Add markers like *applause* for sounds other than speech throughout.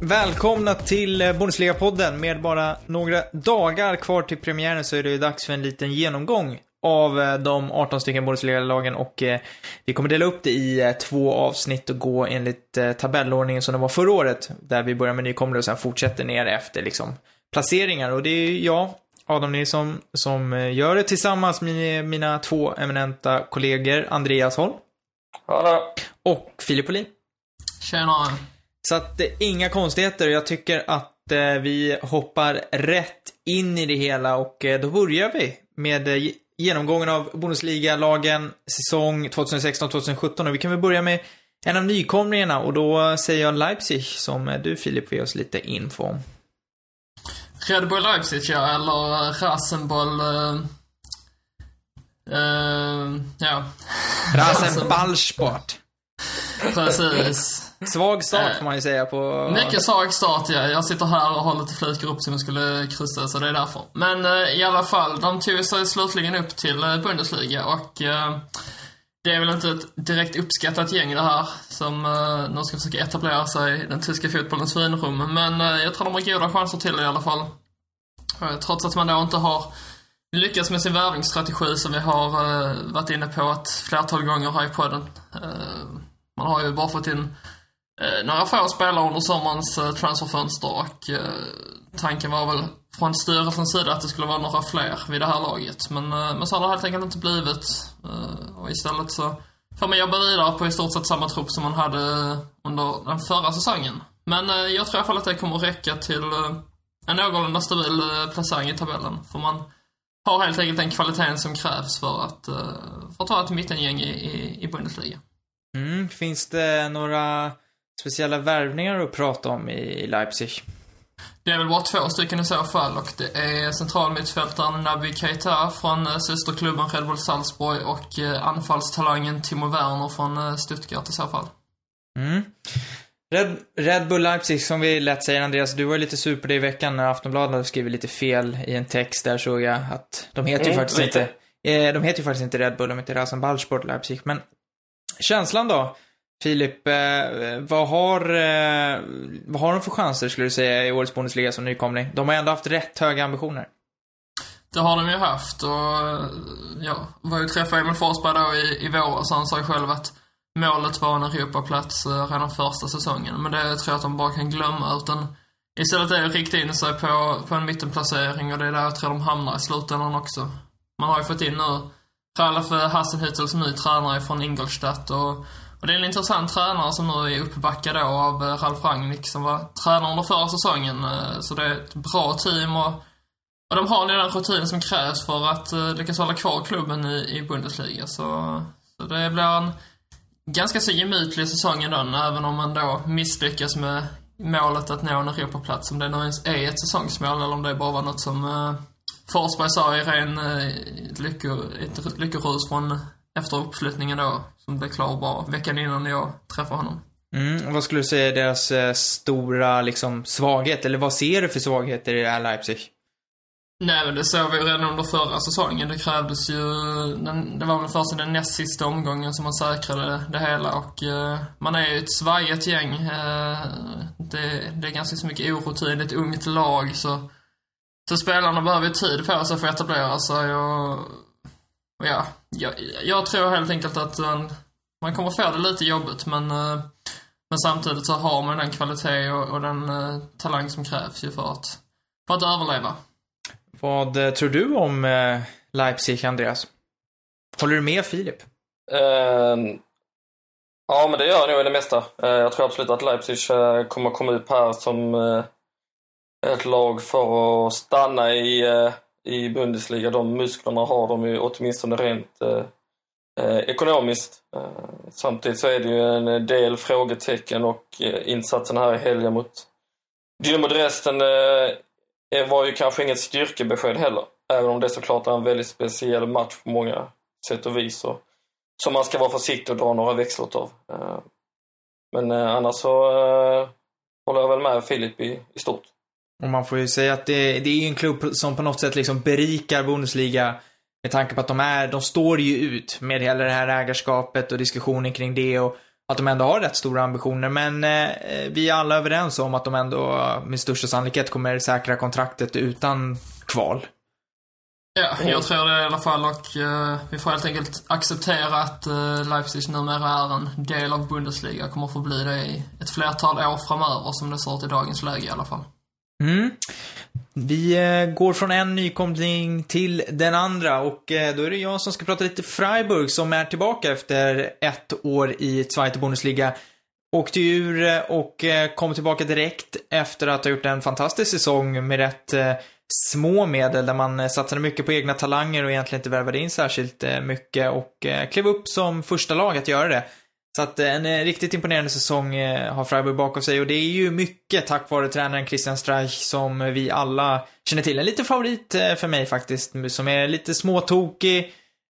Välkomna till eh, Bundesliga-podden. Med bara några dagar kvar till premiären så är det dags för en liten genomgång av eh, de 18 stycken Bundesliga-lagen och eh, vi kommer dela upp det i eh, två avsnitt och gå enligt tabellordningen som det var förra året. Där vi börjar med nykomlingar och sen fortsätter ner efter liksom placeringar. Och det är jag, Adam Nilsson, som gör det tillsammans med mina två eminenta kollegor Andreas Holm Hallå. och Filip Olin. Tjena. Så att inga konstigheter. Jag tycker att vi hoppar rätt in i det hela och då börjar vi med genomgången av Bundesliga-lagen säsong 2016-2017 och vi kan väl börja med en av nykomlingarna och då säger jag Leipzig som eh, du Filip ger oss lite info om. Red Bull Leipzig, ja, eller Rasenboll... Uh, uh, ja. Rasenballsport. *laughs* Precis. Svag start får man ju säga på... Mycket svag start, ja. Jag sitter här och har lite flikar upp som jag skulle kryssa, så det är därför. Men uh, i alla fall, de tog sig slutligen upp till uh, Bundesliga och det är väl inte ett direkt uppskattat gäng det här som nu ska försöka etablera sig i den tyska fotbollens finrum. Men jag tror de har goda chanser till det i alla fall. Trots att man då inte har lyckats med sin värvningsstrategi som vi har varit inne på ett flertal gånger här i podden. Man har ju bara fått in Eh, några få spelare under sommarens eh, transferfönster och eh, tanken var väl från styrelsens sida att det skulle vara några fler vid det här laget. Men, men så har det helt enkelt inte blivit. Och istället så får man jobba vidare på i stort sett samma trupp som man hade under den förra säsongen. Men jag tror i alla fall att det kommer att räcka till en någorlunda stabil placering i tabellen. För man har helt enkelt den kvaliteten som krävs för att, uh, för att ta ett mittengäng i, i, i Bundesliga. Mm, finns det några speciella värvningar att prata om i Leipzig? Det är väl bara två stycken i så fall och det är centralmittfältaren Naby Keita från eh, systerklubben Red Bull Salzburg och eh, anfallstalangen Timo Werner från eh, Stuttgart i så fall. Mm. Red, Red Bull Leipzig, som vi lätt säger Andreas, du var ju lite sur på det i veckan när Aftonbladet hade skrivit lite fel i en text där såg jag att de heter ju Mm, faktiskt lite. inte, eh, de heter ju faktiskt inte Red Bull, de heter Rasenballsport Leipzig. Men känslan då? Filip, eh, vad har, eh, vad har de för chanser skulle du säga i årets Bundesliga som nykomling? De har ändå haft rätt höga ambitioner. Det har de ju haft och jag ja, var ju träffade Emil Forsberg då i, i våras och han sa ju själv att målet var en Europaplats eh, redan första säsongen. Men det tror jag att de bara kan glömma utan istället är det att rikta in sig på, på en mittenplacering och det är där jag tror de hamnar i slutändan också. Man har ju fått in nu Ralf Hassenhüttel som ny tränare från Ingolstadt och, och det är en intressant tränare som nu är uppbackad då av eh, Ralf Rangnick som var tränare under förra säsongen. Eh, så det är ett bra team och och de har nu den rutin som krävs för att eh, lyckas hålla kvar klubben i, i Bundesliga. Så, så det blir en ganska så gemytlig säsong ändå, även om man då misslyckas med målet att nå en Europaplats. Om det nu ens är ett säsongsmål eller om det bara var något som Forsberg sa i ren uh, ett lyckorus från efter uppflyttningen då, som blev klar bara veckan innan jag träffade honom. Mm, vad skulle du säga är deras eh, stora liksom svaghet, eller vad ser du för svagheter i det här Leipzig? Nej men det såg vi ju redan under förra säsongen. Det krävdes ju, den, det var väl först i den näst sista omgången som man säkrade det hela och eh, man är ju ett svajigt gäng. Eh, det, det är ganska så mycket orutin, ett ungt lag så, så spelarna behöver ju tid på sig för att etablera sig och, och ja, jag, jag tror helt enkelt att man, man kommer få det lite jobbigt men, eh, men samtidigt så har man den kvalitet och, och den eh, talang som krävs ju för att, för att överleva. Vad eh, tror du om Leipzig, Andreas? Håller du med Filip? Ehm, ja, men det gör jag nog i det mesta. Eh, jag tror absolut att Leipzig eh, kommer komma upp här som ett lag för att stanna i, i Bundesliga. De musklerna har de ju åtminstone rent eh, eh, ekonomiskt. Eh, samtidigt så är det ju en del frågetecken och eh, insatsen här i helgen mot Dynamo Dresden eh, var ju kanske inget styrkebesked heller. Även om det såklart är en väldigt speciell match på många sätt och vis. Och, som man ska vara försiktig och dra några växlar av. Eh, Men eh, annars så eh, håller jag väl med Filip i, i stort. Och man får ju säga att det, det är ju en klubb som på något sätt liksom berikar Bundesliga med tanke på att de är, de står ju ut med hela det här ägarskapet och diskussionen kring det och att de ändå har rätt stora ambitioner. Men eh, vi är alla överens om att de ändå med största sannolikhet kommer säkra kontraktet utan kval. Ja, jag tror det i alla fall och eh, vi får helt enkelt acceptera att eh, Leipzig numera är en del av Bundesliga. Kommer få bli det i ett flertal år framöver som det ser ut i dagens läge i alla fall. Mm. Vi eh, går från en nykomling till den andra och eh, då är det jag som ska prata lite Freiburg som är tillbaka efter ett år i Zweite Bundesliga. Åkte ur eh, och kom tillbaka direkt efter att ha gjort en fantastisk säsong med rätt små medel där man satsade mycket på egna talanger och egentligen inte värvade in särskilt mycket och klev upp som första lag att göra det. Så att eh, en eh, riktigt imponerande säsong eh, har Freiburg bakom sig och det är ju mycket tack vare tränaren Christian Streich som vi alla känner till. En liten favorit för mig faktiskt, som är lite småtokig,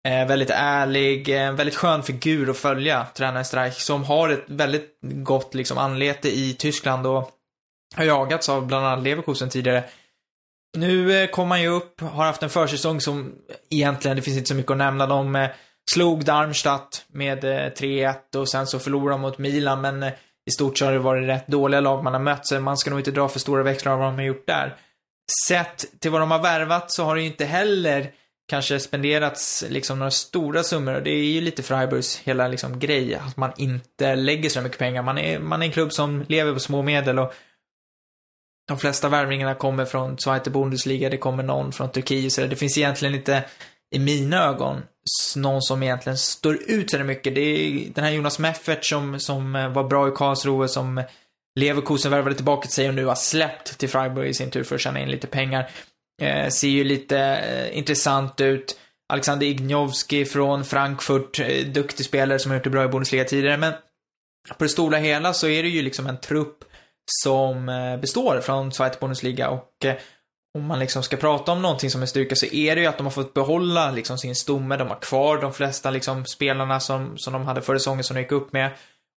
väldigt ärlig, en väldigt skön figur att följa, tränaren Streich, som har ett väldigt gott liksom anlete i Tyskland och har jagats av bland annat Leverkusen tidigare. Nu kom han ju upp, har haft en försäsong som egentligen, det finns inte så mycket att nämna. De slog Darmstadt med eh, 3-1 och sen så förlorade de mot Milan, men eh, i stort så har det varit rätt dåliga lag man har mött, så man ska nog inte dra för stora växlar av vad de har gjort där. Sett till vad de har värvat så har det ju inte heller kanske spenderats liksom några stora summor och det är ju lite Freiburgs hela liksom grej, att man inte lägger så mycket pengar. Man är, man är en klubb som lever på små medel och de flesta värvningarna kommer från Zweite Bundesliga, det kommer någon från Turkiet, så det finns egentligen inte, i mina ögon, någon som egentligen står ut så mycket. Det är den här Jonas Meffert som, som eh, var bra i Karlsruhe, som Leverkusen värvade tillbaka till sig och nu har släppt till Freiburg i sin tur för att tjäna in lite pengar. Eh, ser ju lite eh, intressant ut. Alexander Ignovski från Frankfurt, eh, duktig spelare som har gjort det bra i Bundesliga tidigare, men på det stora hela så är det ju liksom en trupp som eh, består från Zweite Bundesliga och eh, om man liksom ska prata om någonting som är styrka så är det ju att de har fått behålla liksom sin stomme. De har kvar de flesta liksom spelarna som, som de hade förra säsongen som de gick upp med.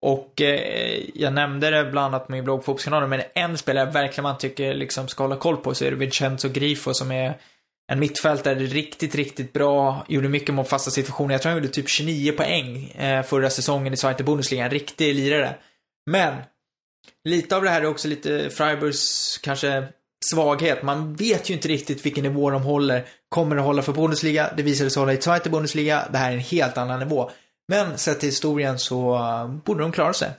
Och eh, jag nämnde det bland annat på min blogg Fotbollskanalen, men en spelare verkligen man tycker liksom ska hålla koll på så är det Vincenzo Grifo som är en mittfältare, riktigt, riktigt bra, gjorde mycket mot fasta situationer. Jag tror han gjorde typ 29 poäng eh, förra säsongen i Zweite Bundesliga, en riktig lirare. Men lite av det här är också lite Freiburgs kanske svaghet. Man vet ju inte riktigt vilken nivå de håller. Kommer det hålla för Bundesliga? Det visade sig hålla i Zweite Bundesliga. Det här är en helt annan nivå. Men sett till historien så eh, borde de klara sig.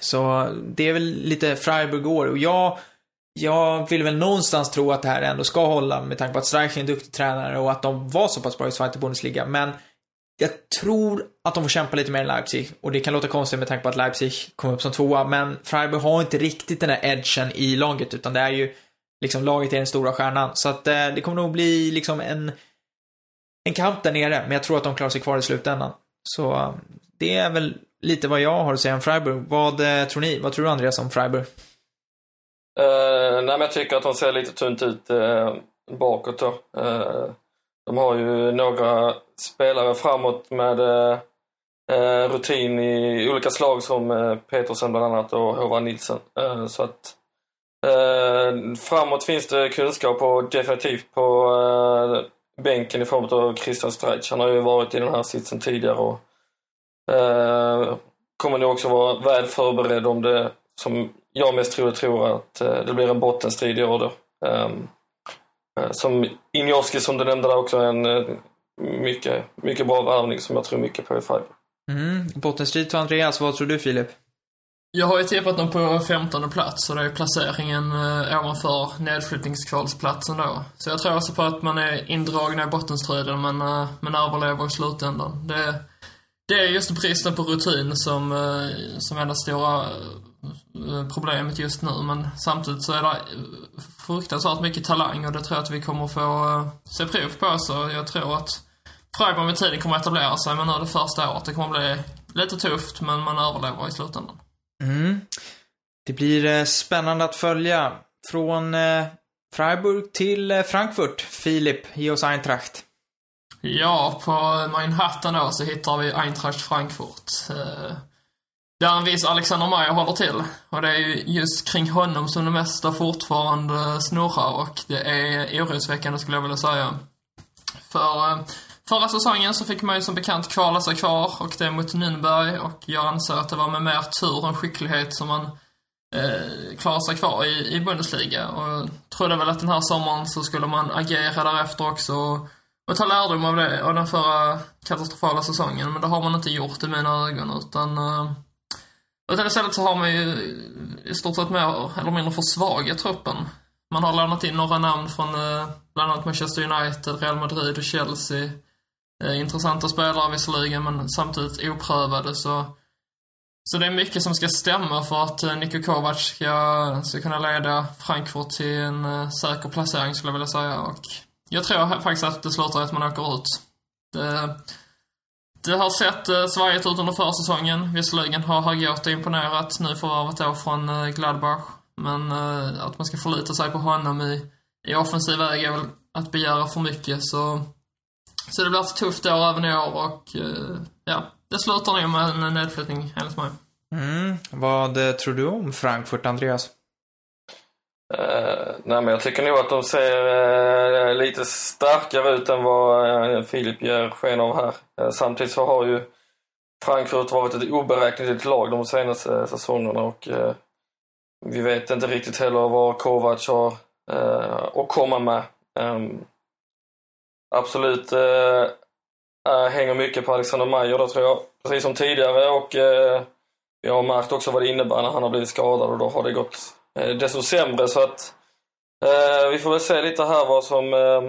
Så det är väl lite Freiburg år och jag jag vill väl någonstans tro att det här ändå ska hålla med tanke på att Streich är en duktig tränare och att de var så pass bra i Zweite Bundesliga. Men jag tror att de får kämpa lite mer än Leipzig. Och det kan låta konstigt med tanke på att Leipzig kom upp som tvåa. Men Freiburg har inte riktigt den här edgen i laget. Utan det är ju liksom laget är den stora stjärnan. Så att eh, det kommer nog bli liksom en, en kamp där nere. Men jag tror att de klarar sig kvar i slutändan. Så eh, det är väl lite vad jag har att säga om Freiburg. Vad eh, tror ni? Vad tror du Andreas om Freiburg? Uh, nej, men jag tycker att de ser lite tunt ut uh, bakåt då. Uh, de har ju några spelare framåt med rutin i olika slag som Petersen bland annat och Håvard Nilsson. Så att eh, framåt finns det kunskap och definitivt på eh, bänken i form av Christian Streich. Han har ju varit i den här sitsen tidigare och eh, kommer nog också vara väl förberedd om det, som jag mest tror, tror att eh, det blir en bottenstrid i år då. Um, som Injoski som du nämnde där också, en eh, mycket, mycket bra värvning som jag tror mycket på i Freiburg. Mm. Bottenstrid för Andreas, vad tror du Filip? Jag har ju tippat dem på 15 plats och det är placeringen eh, ovanför nedflyttningskvalsplatsen då. Så jag tror alltså på att man är indragna i bottenstriden men, eh, men överlever i slutändan. Det, det är just bristen på rutin som, eh, som är det stora eh, problemet just nu. Men samtidigt så är det eh, fruktansvärt mycket talang och det tror jag att vi kommer få eh, se prov på. Så jag tror att Freiburg med tiden kommer att etablera sig, men nu det första året. Det kommer bli lite tufft, men man överlever i slutändan. Mm. Det blir eh, spännande att följa. Från eh, Freiburg till eh, Frankfurt. Filip, ge oss Eintracht. Ja, på Manhattan då så hittar vi Eintracht Frankfurt. där en viss Alexander Meyer håller till. Och det är ju just kring honom som det mesta fortfarande snurrar och det är orosväckande skulle jag vilja säga. För eh, förra säsongen så fick man ju som bekant kvala sig kvar och det mot Nürnberg och jag anser att det var med mer tur än skicklighet som man eh, klarade sig kvar i, i Bundesliga. Och jag trodde väl att den här sommaren så skulle man agera därefter också och, och ta lärdom av det, av den förra katastrofala säsongen. Men det har man inte gjort i mina ögon utan eh, utan istället så har man ju i stort sett mer eller mindre försvagat truppen. Man har lämnat in några namn från eh, bland annat Manchester United, Real Madrid och Chelsea. Eh, intressanta spelare visserligen, men samtidigt oprövade så... Så det är mycket som ska stämma för att eh, Niko Kovac ska, ska kunna leda Frankfurt till en eh, säker placering skulle jag vilja säga. Och jag tror faktiskt att det slutar att man åker ut. Det, det har sett svajigt ut under försäsongen. Visserligen har Hagota imponerat nu förvärvet då från Gladbach. Men att man ska förlita sig på honom i, i offensiv väg är väl att begära för mycket. Så, så det blir ett tufft år även i år och eh, ja, det slutar nog med en nedflyttning enligt mig. Mm. Vad eh, tror du om Frankfurt, Andreas? Uh, nej, men jag tycker nog att de ser uh, lite starkare ut än vad uh, Filip ger sken av här. samtidigt så har ju Frankfurt varit ett oberäkneligt lag de senaste säsongerna och vi vet inte riktigt heller vad Kovac har att komma med. Um, absolut eh, eh, hänger mycket på Alexander Meyer då tror jag, precis som tidigare och eh, jag har märkt också vad det innebär när han har blivit skadad och då har det gått Eh, desto sämre. Så att eh, vi får väl se lite här vad som, eh,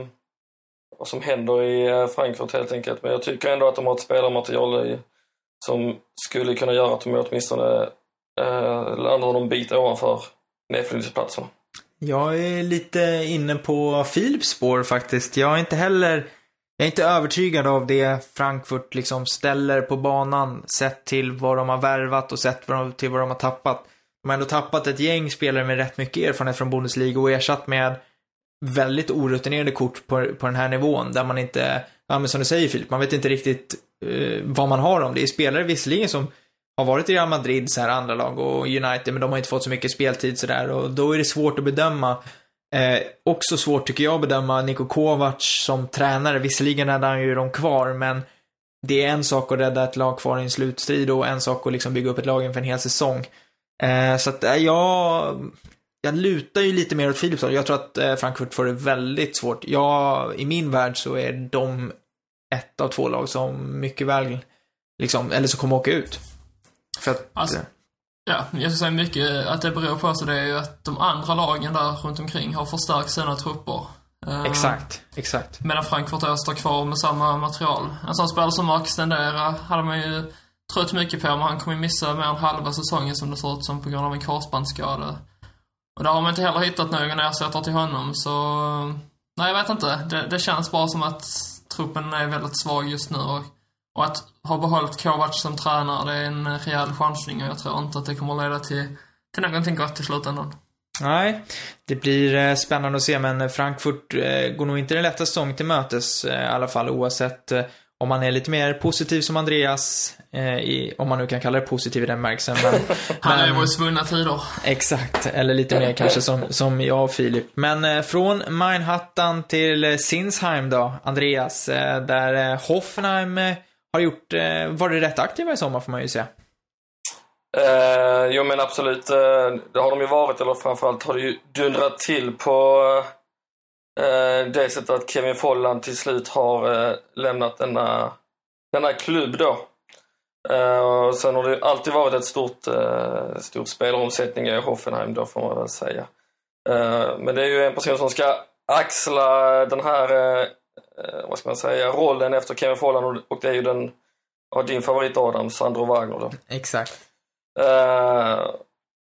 vad som händer i Frankfurt helt enkelt. Men jag tycker ändå att de har ett spelarmaterial i, som skulle kunna göra att de åtminstone eh, landar någon bit ovanför nedflyttningsplatserna. Jag är lite inne på Philips spår faktiskt. Jag är inte heller jag är inte övertygad av det Frankfurt liksom ställer på banan sett till vad de har värvat och sett till vad de har tappat. De har ändå tappat ett gäng spelare med rätt mycket erfarenhet från Bundesliga och ersatt med väldigt orutinerade kort på, på den här nivån där man inte, ja men som du säger Filip, man vet inte riktigt uh, vad man har om. Det är spelare visserligen som har varit i Real Madrid, så här andra lag och United, men de har inte fått så mycket speltid sådär och då är det svårt att bedöma. Eh, också svårt tycker jag att bedöma Niko Kovac som tränare. Visserligen hade han ju dem kvar, men det är en sak att rädda ett lag kvar i en slutstrid och en sak att liksom bygga upp ett lag inför en hel säsong. Eh, så att eh, jag, jag lutar ju lite mer åt Philipsson. Jag tror att eh, Frankfurt får det väldigt svårt. Jag, i min värld så är de ett av två lag som mycket väl, liksom, eller som kommer åka ut. För att, alltså, ja, jag ska säga mycket att det beror på så det är ju att de andra lagen där runt omkring har förstärkt sina trupper. Exakt, exakt. Medan Frankfurt står kvar med samma material. En sån spelare som Mark Stendera hade man ju trött mycket på, men han kommer missa mer än halva säsongen som det ser ut som på grund av en korsbandsskada. Och där har man inte heller hittat någon ersättare till honom, så... Nej, jag vet inte. Det, det känns bara som att truppen är väldigt svag just nu och, och att ha behållit Kovac som tränare, det är en rejäl chansning och jag tror inte att det kommer leda till, till någonting gott i slutändan. Nej, det blir eh, spännande att se, men Frankfurt eh, går nog inte den lätta säsong till mötes eh, i alla fall, oavsett om man är lite mer positiv som Andreas, eh, i, om man nu kan kalla det positiv i den märkelsen. *laughs* Han är vår svunna tider. Exakt, eller lite mer kanske som, som jag och Filip. Men eh, från Meinhattan till Sinsheim då, Andreas, eh, där Hoffenheim har gjort, eh, varit rätt aktiva i sommar får man ju säga. Eh, jo men absolut, eh, det har de ju varit, eller framförallt har det ju dundrat till på Eh, det sättet att Kevin Folland till slut har eh, lämnat denna, denna klubb då. Eh, sen har det alltid varit ett stort, eh, stort spelaromsättning i Hoffenheim då får man väl säga. Eh, men det är ju en person som ska axla den här, eh, eh, vad ska man säga, rollen efter Kevin Folland och det är ju den, ja, din favorit Adam, Sandro Wagner då. Exakt. Eh,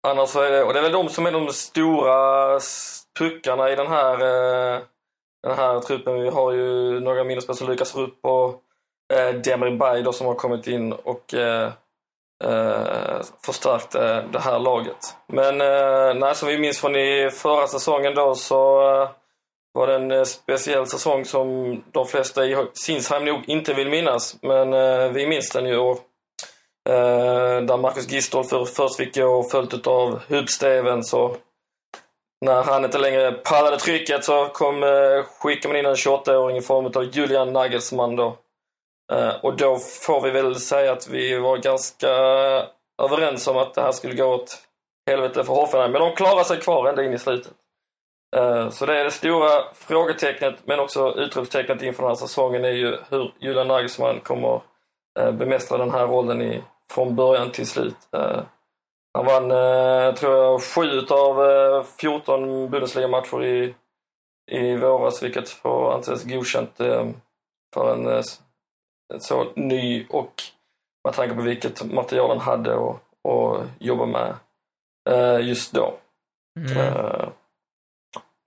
annars så är det, och det är väl de som är de stora puckarna i den här, eh, den här truppen. Vi har ju några minnesspelare som Lukas Rupp och eh, Demir Bay då, som har kommit in och eh, eh, förstärkt eh, det här laget. Men eh, nej, som vi minns från i förra säsongen då så eh, var det en eh, speciell säsong som de flesta i Sinsheim nog inte vill minnas. Men eh, vi minns den ju och Eh, där Marcus Gistol för, först fick gå följt av Hub Stevens och när han inte längre pallade trycket så kom, eh, skickade man in en 28-åring i form av Julian Nagelsmann då. Eh, och då får vi väl säga att vi var ganska överens om att det här skulle gå åt helvete för Hoffenheim. Men de klarade sig kvar ända in i slutet. Eh, så det är det stora frågetecknet, men också utropstecknet inför den här säsongen är ju hur Julian Nagelsmann kommer eh, bemästra den här rollen i, från början till slut. Eh, han vann, tror jag, sju av 14 Bundesliga-matcher i, i våras, vilket får anses godkänt för en, så ny och med tanke på vilket material han hade att, att jobba med just då. Mm.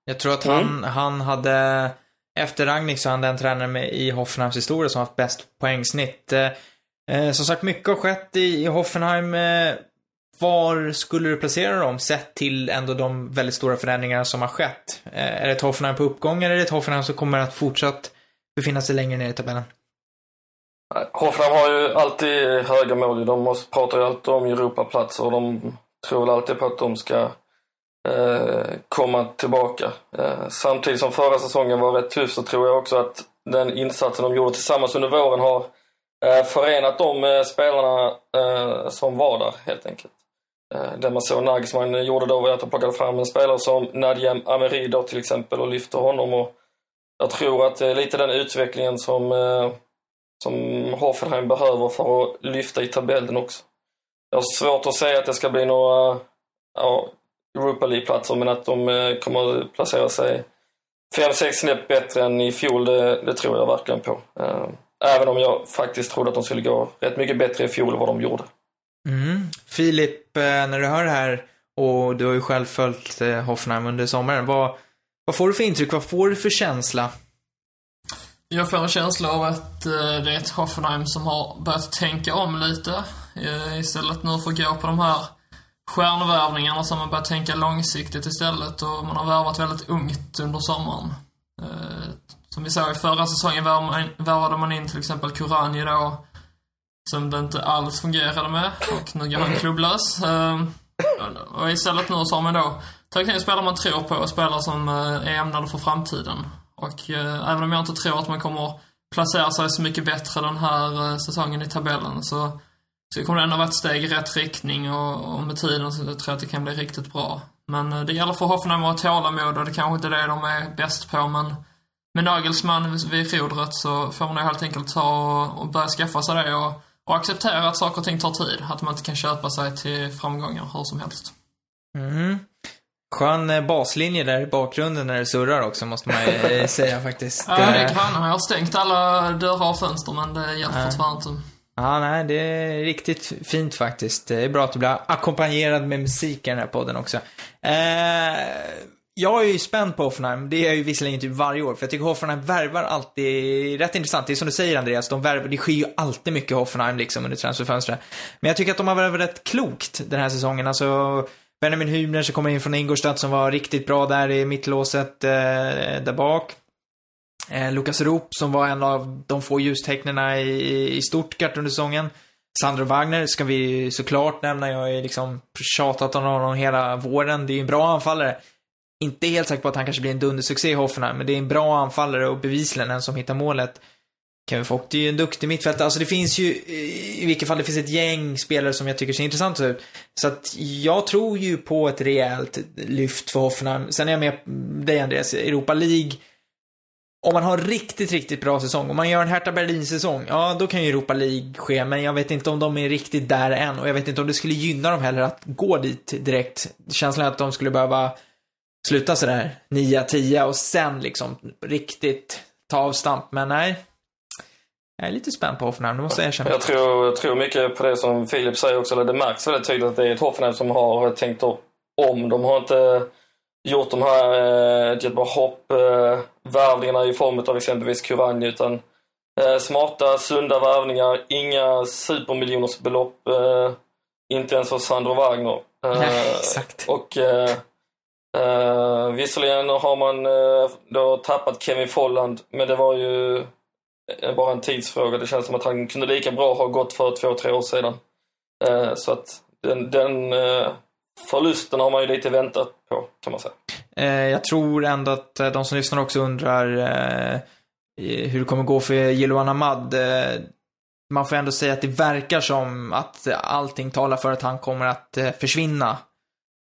Jag tror att han, mm. han hade, efter Ragnik så hade en tränare med i Hoffenheims historia som haft bäst poängsnitt. Eh, eh, som sagt, mycket har skett i, i Hoffenheim. Eh, var skulle du placera dem sett till ändå de väldigt stora förändringarna som har skett? Eh, är det ett Hoffenheim på uppgång eller är det ett Hoffenheim som kommer att fortsatt befinna sig längre ner i tabellen? Hoffenheim har ju alltid höga mål. De pratar ju alltid om Europaplatser och de tror väl alltid på att de ska Eh, komma tillbaka. Eh, samtidigt som förra säsongen var rätt tuff så tror jag också att den insatsen de gjorde tillsammans under våren har eh, förenat de spelarna som var där helt enkelt. Det man såg Nagelsmann gjorde då var att han plockade fram en spelare som Nadjem Ameri då till exempel och lyfte honom och jag tror att det är lite den utvecklingen som, som Hoffenheim behöver för att lyfta i tabellen också. Jag har svårt att säga att det ska bli några ja, Europa League-platser men att de eh, kommer att placera sig 5-6 snäpp bättre än i fjol, det, det, tror jag verkligen på. Eh, även om jag faktiskt trodde att de skulle gå rätt mycket bättre i fjol än vad de gjorde. Mm. Filip, eh, när du hör det här och du har ju själv följt Hoffenheim under sommaren, vad, vad får du för intryck? Vad får du för känsla? Jag får en känsla av att det är ett Hoffenheim som har börjat tänka om lite. Istället nu för att gå på de här stjärnvärvningarna så har man börjat tänka långsiktigt istället och man har värvat väldigt ungt under sommaren. Eh, som vi såg i förra säsongen värvade man in till exempel Kuranji då, som det inte alls fungerade med och nu går han klubblös. Eh, och istället nu så har man då tagit in spelare man tror på och spelare som eh, är ämnade för framtiden. Och eh, även om jag inte tror att man kommer placera sig så mycket bättre den här eh, säsongen i tabellen så så det kommer ändå vara ett steg i rätt riktning och, och med tiden så tror jag att det kan bli riktigt bra. Men eh, det gäller för Hoffenheim att ha tålamod och det kanske inte är det de är bäst på men med Nagelsmann vid rodret så får man helt enkelt ta och, och börja skaffa sig det och, och acceptera att saker och ting tar tid. Att man inte kan köpa sig till framgångar hur som helst. Mm. Skön eh, baslinje där i bakgrunden när det surrar också, måste man ju säga faktiskt. Ja, det kan Jag har stängt alla dörrar och fönster, men det hjälper ja. tyvärr inte. Ja, nej, det är riktigt fint faktiskt. Det är bra att du blir ackompanjerad med musik i den här podden också. Eh, jag är ju spänd på Hoffenheim. Det är jag ju visserligen typ varje år. För jag tycker Hoffenheim värvar alltid, rätt intressant. Det är som du säger Andreas, de värvar, det sker ju alltid mycket Hoffenheim liksom under transferfönstret. Men jag tycker att de har värvat rätt klokt den här säsongen. Alltså, Benjamin Hübner som kommer in från Ingolstadt som var riktigt bra där i mittlåset, eh, där bak. Eh, Lukas Roop som var en av de få ljustecknena i, i Stuttgart under säsongen. Sandro Wagner ska vi såklart nämna. Jag har ju liksom tjatat om honom hela våren. Det är ju en bra anfallare. Inte helt säker på att han kanske blir en dundersuccé i Hoffenheim, men det är en bra anfallare och bevisligen en som hittar målet. Kevin Fogt är ju en duktig mittfältare. Alltså det finns ju, i vilket fall, det finns ett gäng spelare som jag tycker ser intressant ut. Så att jag tror ju på ett rejält lyft för Hoffenheim. Sen är jag med dig Andreas, Europa League om man har riktigt, riktigt bra säsong, om man gör en Hertha Berlin-säsong, ja då kan ju Europa League ske, men jag vet inte om de är riktigt där än och jag vet inte om det skulle gynna dem heller att gå dit direkt. Känslan är att de skulle behöva sluta sådär 9-10 och sen liksom riktigt ta avstamp, men nej. Jag är lite spänd på Hoffenheim, det måste jag erkänna. Jag tror, jag tror mycket på det som Filip säger också, eller det märks väldigt tydligt att det är ett Hoffenheim som har tänkt om. De har inte gjort de här eh, jättebra hopp, eh, i form av exempelvis Kuranj utan eh, smarta, sunda värvningar, inga supermiljoners belopp, eh, inte ens för Sandro Wagner. Eh, Nej, exakt. Och eh, eh, visserligen har man eh, då tappat Kevin Folland, men det var ju bara en tidsfråga. Det känns som att han kunde lika bra ha gått för två, tre år sedan. Eh, så att den, den eh, förlusten har man ju lite väntat på, kan man säga. Eh, jag tror ändå att eh, de som lyssnar också undrar eh, hur det kommer gå för Jiloan Ahmad. Eh, man får ändå säga att det verkar som att allting talar för att han kommer att försvinna.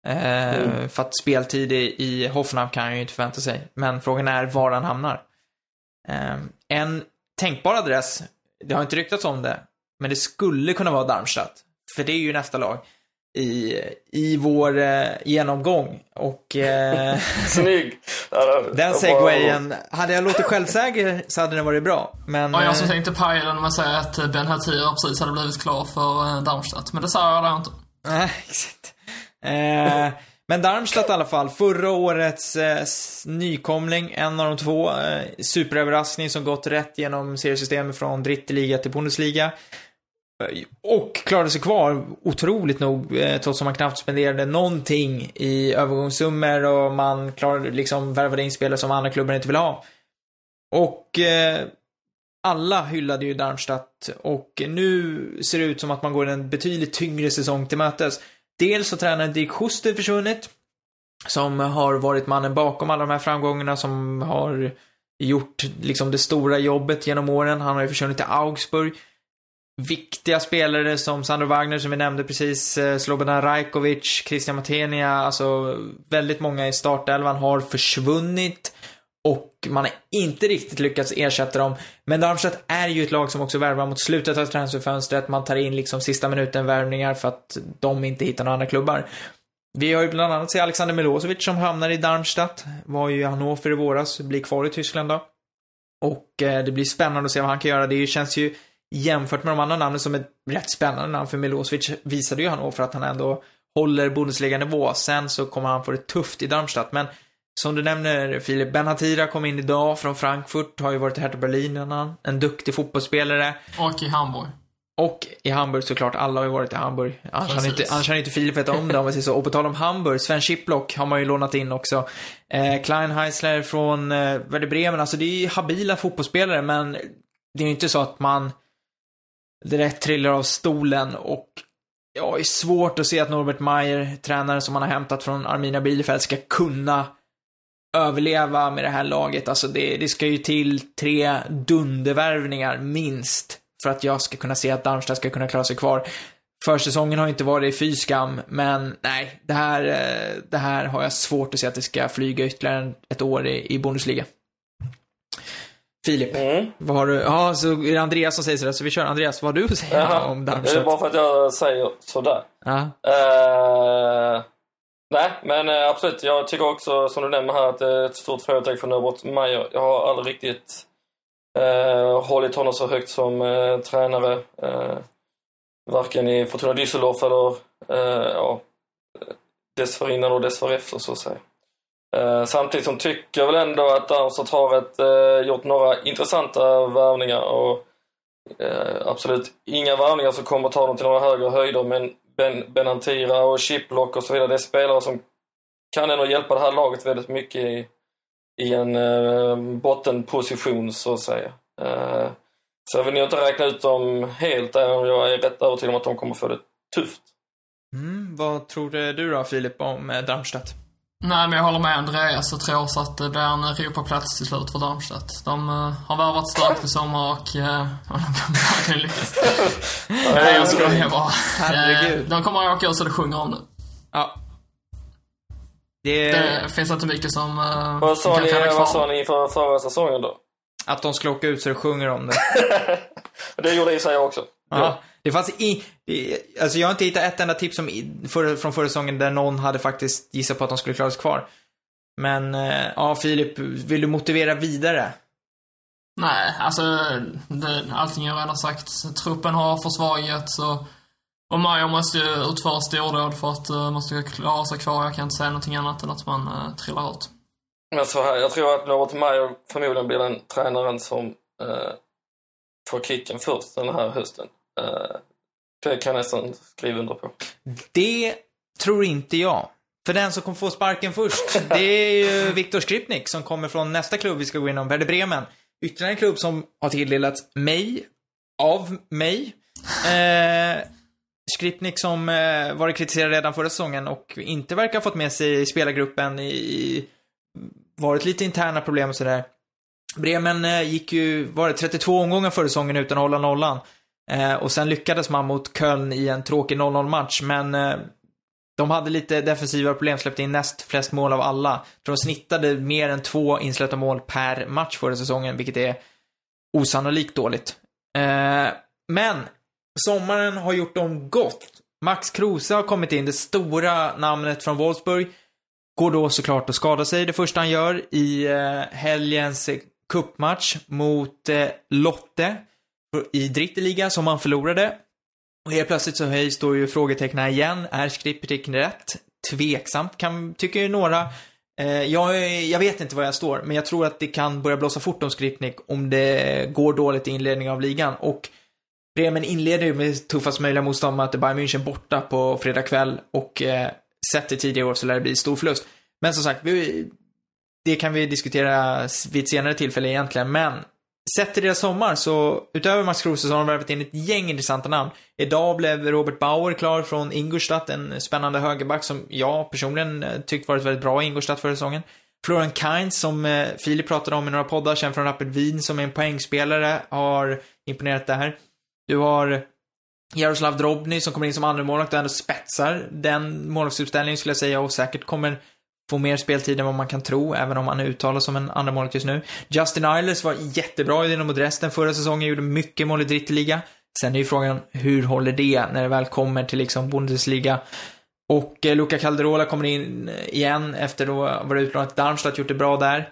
Mm. För att speltid i, i Hoffenheim kan han ju inte förvänta sig. Men frågan är var han hamnar. Eh, en tänkbar adress, det har inte ryktats om det, men det skulle kunna vara Darmstadt. För det är ju nästa lag i, i vår eh, genomgång. Och eh, *laughs* Snygg! Ja, *laughs* den segwayen, hade jag låtit självsäker så hade den varit bra. Men... Och jag som eh, tänkte paja den med att säga att Ben Hatir precis hade blivit klar för eh, Darmstadt. Men det sa jag där inte. Nej, *laughs* exakt. Eh, men Darmstadt i alla fall, förra årets eh, nykomling, en av de två. Eh, superöverraskning som gått rätt genom seriesystemet från Dritteliga till Bundesliga. Och klarade sig kvar, otroligt nog, eh, trots att man knappt spenderade någonting i övergångssummor och man klarade liksom värvade in spelare som andra klubbar inte vill ha. Och eh, alla hyllade ju Darmstadt och nu ser det ut som att man går en betydligt tyngre säsong till mötes. Dels så tränaren Dirk Schuster försvunnit, som har varit mannen bakom alla de här framgångarna, som har gjort liksom det stora jobbet genom åren. Han har ju försvunnit till Augsburg. Viktiga spelare som Sandro Wagner som vi nämnde precis, eh, Slobodan Rajkovic, Christian Matenia, alltså väldigt många i startelvan har försvunnit. Och man har inte riktigt lyckats ersätta dem. Men Darmstadt är ju ett lag som också värvar mot slutet av transferfönstret. Man tar in liksom sista minuten värvningar för att de inte hittar några andra klubbar. Vi har ju bland annat sett Alexander Milosevic som hamnar i Darmstadt. Var ju i Hannover i våras, blir kvar i Tyskland då. Och eh, det blir spännande att se vad han kan göra. Det känns ju jämfört med de andra namnen som ett rätt spännande namn för Milosevic visade ju Hannover att han ändå håller Bundesliga-nivå. Sen så kommer han få det tufft i Darmstadt. Men som du nämner Filip, Ben Hatira kom in idag från Frankfurt, har ju varit i Hertha Berlin innan. En duktig fotbollsspelare. Och i Hamburg. Och i Hamburg såklart, alla har ju varit i Hamburg. Annars Precis. inte, annars inte Filip vetat om det om man säger så. Och på tal om Hamburg, Sven Schiplock har man ju lånat in också. Eh, Klein Heisler från eh, Werder Bremen, alltså det är ju habila fotbollsspelare men det är ju inte så att man direkt trillar av stolen och ja, det är svårt att se att Norbert Mayer, tränare som han har hämtat från Armina Bielefeld, ska kunna överleva med det här laget. Alltså det, det ska ju till tre dundervärvningar minst för att jag ska kunna se att Darmstadt ska kunna klara sig kvar. Försäsongen har inte varit fy skam, men nej, det här, eh, det här har jag svårt att se att det ska flyga ytterligare ett år i, i Bundesliga. Filip, Mm. vad har du? Ja, så är det Andreas som säger sådär, så vi kör. Andreas, vad har du att säga Jaha. om Det är Darmstadt? bara för att jag säger sådär. Ja. Eh, nej, men eh, absolut. Jag tycker också, som du nämner här, att det är ett stort frågetecken för Norbert Mayer. Jag har aldrig riktigt eh, hållit honom så högt som eh, tränare. Eh, varken i Fortuna Düsseldorf eller eh, ja, dessförinnan och dessförefter, så att säga. Eh, samtidigt som tycker jag väl ändå att Darmstadt har ett, eh, gjort några intressanta värvningar och Eh, absolut inga värvningar som kommer att ta dem till några högre höjder men Ben, Benantira och Chiplock och så vidare, det är spelare som kan ändå hjälpa det här laget väldigt mycket i, i en eh, bottenposition så att säga. Eh, så jag vill nog inte räkna ut dem helt även om jag är rätt övertygad om att de kommer få det tufft. Mm, vad tror du då, Filip, om eh, Darmstadt? Nej, men jag håller med Andreas och tror så att det blir en Europaplats till slut för Darmstadt. De eh, har värvat starkt i sommar och, uh, *laughs* och de kommer verkligen. Nej, jag skojar bara. Herregud. Eh, de kommer att åka ut så det sjunger om det. Ja. Det Det finns inte mycket som uh, Vad sa, kan ni, träna vad sa ni inför förra säsongen då? att de skulle åka ut så det sjunger om det. *laughs* det gjorde i sig jag också. Ja. Det fanns i, i, alltså jag har inte hittat ett enda tips som i, för, från förra säsongen där någon hade faktiskt gissat på att de skulle klara sig kvar. Men, eh, ja Filip, vill du motivera vidare? Nej, alltså det, allting jag redan sagt. Truppen har försvagats och, och Maja måste ju utföra stordåd för att uh, man ska klara sig kvar. Jag kan inte säga någonting annat än att man uh, trillar ut. Men så här, jag tror att Norbert Mayer förmodligen blir den tränaren som eh, får kicken först den här hösten. Eh, det kan jag nästan skriva under på. Det tror inte jag. För den som kommer få sparken först, det är ju Viktor Skripnik som kommer från nästa klubb vi ska gå inom, Werder Bremen. Ytterligare en klubb som har tilldelats mig, av mig. Eh, Skripnik som eh, varit kritiserad redan förra säsongen och inte verkar ha fått med sig spelargruppen i, i varit lite interna problem och sådär. Bremen eh, gick ju, var det 32 omgångar förra säsongen utan att hålla nollan. Eh, och sen lyckades man mot Köln i en tråkig 0-0 match, men eh, de hade lite defensiva problem, släppte in näst flest mål av alla. För de snittade mer än två insläppta mål per match förra säsongen, vilket är osannolikt dåligt. Eh, men sommaren har gjort dem gott. Max Kruse har kommit in, det stora namnet från Wolfsburg. Går då såklart att skada sig det första han gör i eh, helgens cupmatch mot eh, Lotte i Dritteliga som han förlorade. Och helt plötsligt så höjs då ju frågetecknen igen. Är Skriptik rätt? Tveksamt, kan, tycker ju några. Eh, jag, jag vet inte var jag står, men jag tror att det kan börja blåsa fort om Skripnik om det går dåligt i inledningen av ligan. Och Bremen inleder ju med tuffast möjliga motstånd med att Bayern München borta på fredag kväll och eh, sett till tidigare år så lär det bli stor förlust. Men som sagt, vi, det kan vi diskutera vid ett senare tillfälle egentligen, men sett till deras sommar så, utöver Max Kruse så har de värvat in ett gäng intressanta namn. Idag blev Robert Bauer klar från Ingolstadt, en spännande högerback som jag personligen eh, tyckt varit väldigt bra i Ingolstadt förra säsongen. Florian Kainz, som eh, Filip pratade om i några poddar, känd från Rapid Wien, som är en poängspelare, har imponerat där. Du har Jaroslav Drobny som kommer in som andra målvakt och ändå spetsar den målvaktsuppställningen skulle jag säga och säkert kommer få mer speltid än vad man kan tro, även om han uttalas som en andramålvakt just nu. Justin Eilers var jättebra i den mot resten förra säsongen, gjorde mycket mål i Dritteliga. Sen är ju frågan, hur håller det när det väl kommer till liksom Bundesliga? Och eh, Luca Calderola kommer in eh, igen efter då var utlånat till Darmstadt, gjort det bra där.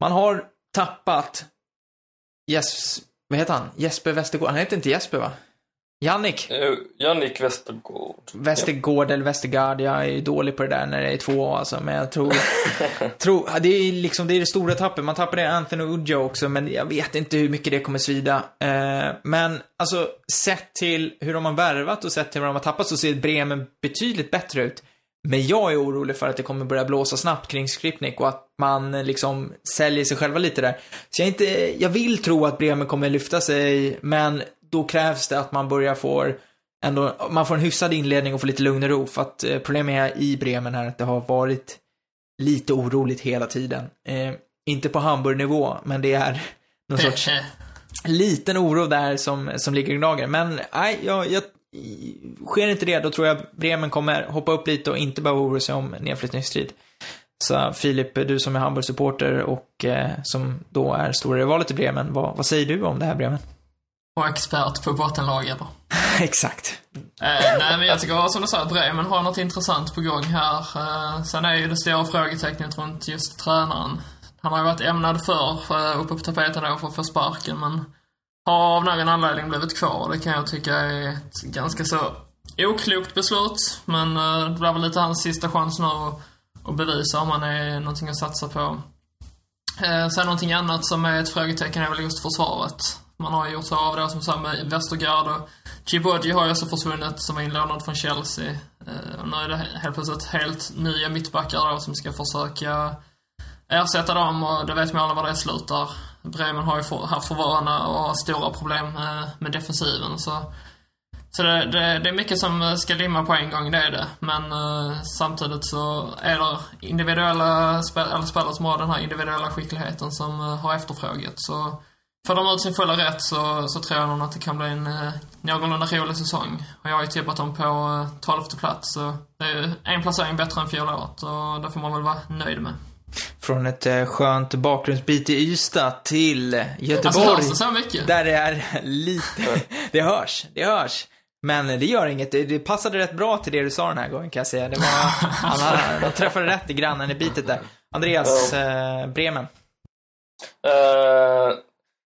Man har tappat Jes, vad heter han? Jesper Westergård. Han heter inte Jesper va? Jannik. Eh, Jannik Westergård. Westergård eller Westergaard, jag är dålig på det där när det är två alltså, men jag tror, *laughs* tror det är liksom, det är det stora tappet. Man tappade Anthony Udjo också, men jag vet inte hur mycket det kommer svida. Eh, men alltså, sett till hur de har värvat och sett till hur de har tappat så ser Bremen betydligt bättre ut. Men jag är orolig för att det kommer börja blåsa snabbt kring Skripnik och att man liksom säljer sig själva lite där. Så jag inte, jag vill tro att Bremen kommer lyfta sig, men då krävs det att man börjar få ändå, man får en hyfsad inledning och får lite lugn och ro. För att eh, problemet är i Bremen här att det har varit lite oroligt hela tiden. Eh, inte på Hamburg-nivå, men det är *laughs* någon sorts *laughs* liten oro där som, som ligger i gnager. Men nej, jag, jag, sker inte det, då tror jag Bremen kommer hoppa upp lite och inte behöva oroa sig om nedflyttningsstrid. Så Filip, du som är Hamburg-supporter och eh, som då är stora rivalet till Bremen, vad, vad säger du om det här Bremen? Och expert på bottenlag eller? *laughs* Exakt. Eh, nej, men jag tycker som du sa, Bremen har något intressant på gång här. Eh, sen är ju det stora frågetecknet runt just tränaren. Han har ju varit ämnad för, uh, uppe på tapeten då för att få sparken, men har av någon anledning blivit kvar. Det kan jag tycka är ett ganska så oklokt beslut. Men uh, det blir väl lite hans sista chans nu att, att bevisa om han är någonting att satsa på. Eh, sen någonting annat som är ett frågetecken är väl just försvaret. Man har gjort sig av det som sagt, med Westergaard och Djibouti har ju också försvunnit som var inlånad från Chelsea. Eh, och nu är det helt plötsligt helt nya mittbackar då som ska försöka ersätta dem och det vet man alla var det slutar. Bremen har ju haft för vana och har stora problem eh, med, defensiven så så det, det, det, är mycket som eh, ska limma på en gång, det är det. Men eh, samtidigt så är det individuella spel, eller spelare som har den här individuella skickligheten som eh, har efterfrågats. Så Får de ut sin fulla rätt så, så tror jag nog att det kan bli en eh, någorlunda rolig säsong. Och jag har ju tippat dem på eh, 12 plats, så det är ju en placering bättre än fjolåret och det får man väl vara nöjd med. Från ett eh, skönt bakgrundsbit i Ystad till Göteborg. Alltså, hörs det så mycket? Där det är lite... *laughs* det hörs, det hörs. Men det gör inget. Det, det passade rätt bra till det du sa den här gången kan jag säga. Det var, *laughs* han, han träffade rätt i grannen i bitet där. Andreas, eh, Bremen. Uh,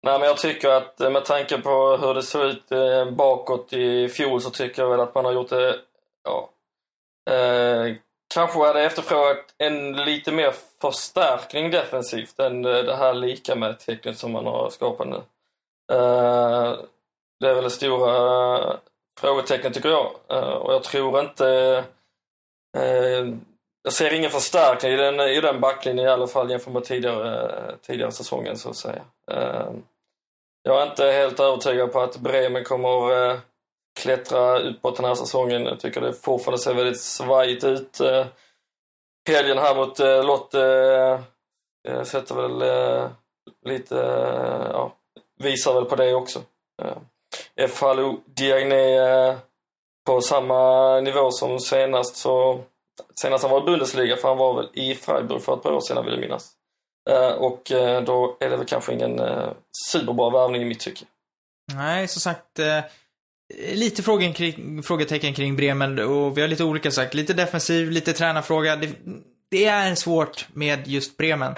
Nej, men jag tycker att eh, med tanke på hur det såg ut eh, bakåt i fjol så tycker jag väl att man har gjort det, ja, eh, kanske hade efterfrågat en lite mer förstärkning defensivt än eh, det här lika med tecknet som man har skapat nu. Eh, det är väl det stora frågetecknet tycker jag. Eh, och jag tror inte eh, jag ser ingen förstärkning i den, i den backlinjen i alla fall jämfört med tidigare, tidigare säsongen så att säga. Jag är inte helt övertygad på att Bremen kommer eh, klättra uppåt den här säsongen. Jag tycker det fortfarande ser väldigt svajigt ut. Eh, helgen här mot eh, Lotte eh, eh sätter väl eh, lite, eh, ja, visar väl på det också. Eh, Falo Diagne på samma nivå som senast så senast han var i Bundesliga, för han var väl i Freiburg för ett par år sedan vill jag minnas. Eh, och eh, då är det väl kanske ingen eh, superbra värvning i mitt tycke. Nej, som sagt, lite frågen kring, frågetecken kring Bremen och vi har lite olika sagt. Lite defensiv, lite tränarfråga. Det, det är svårt med just Bremen.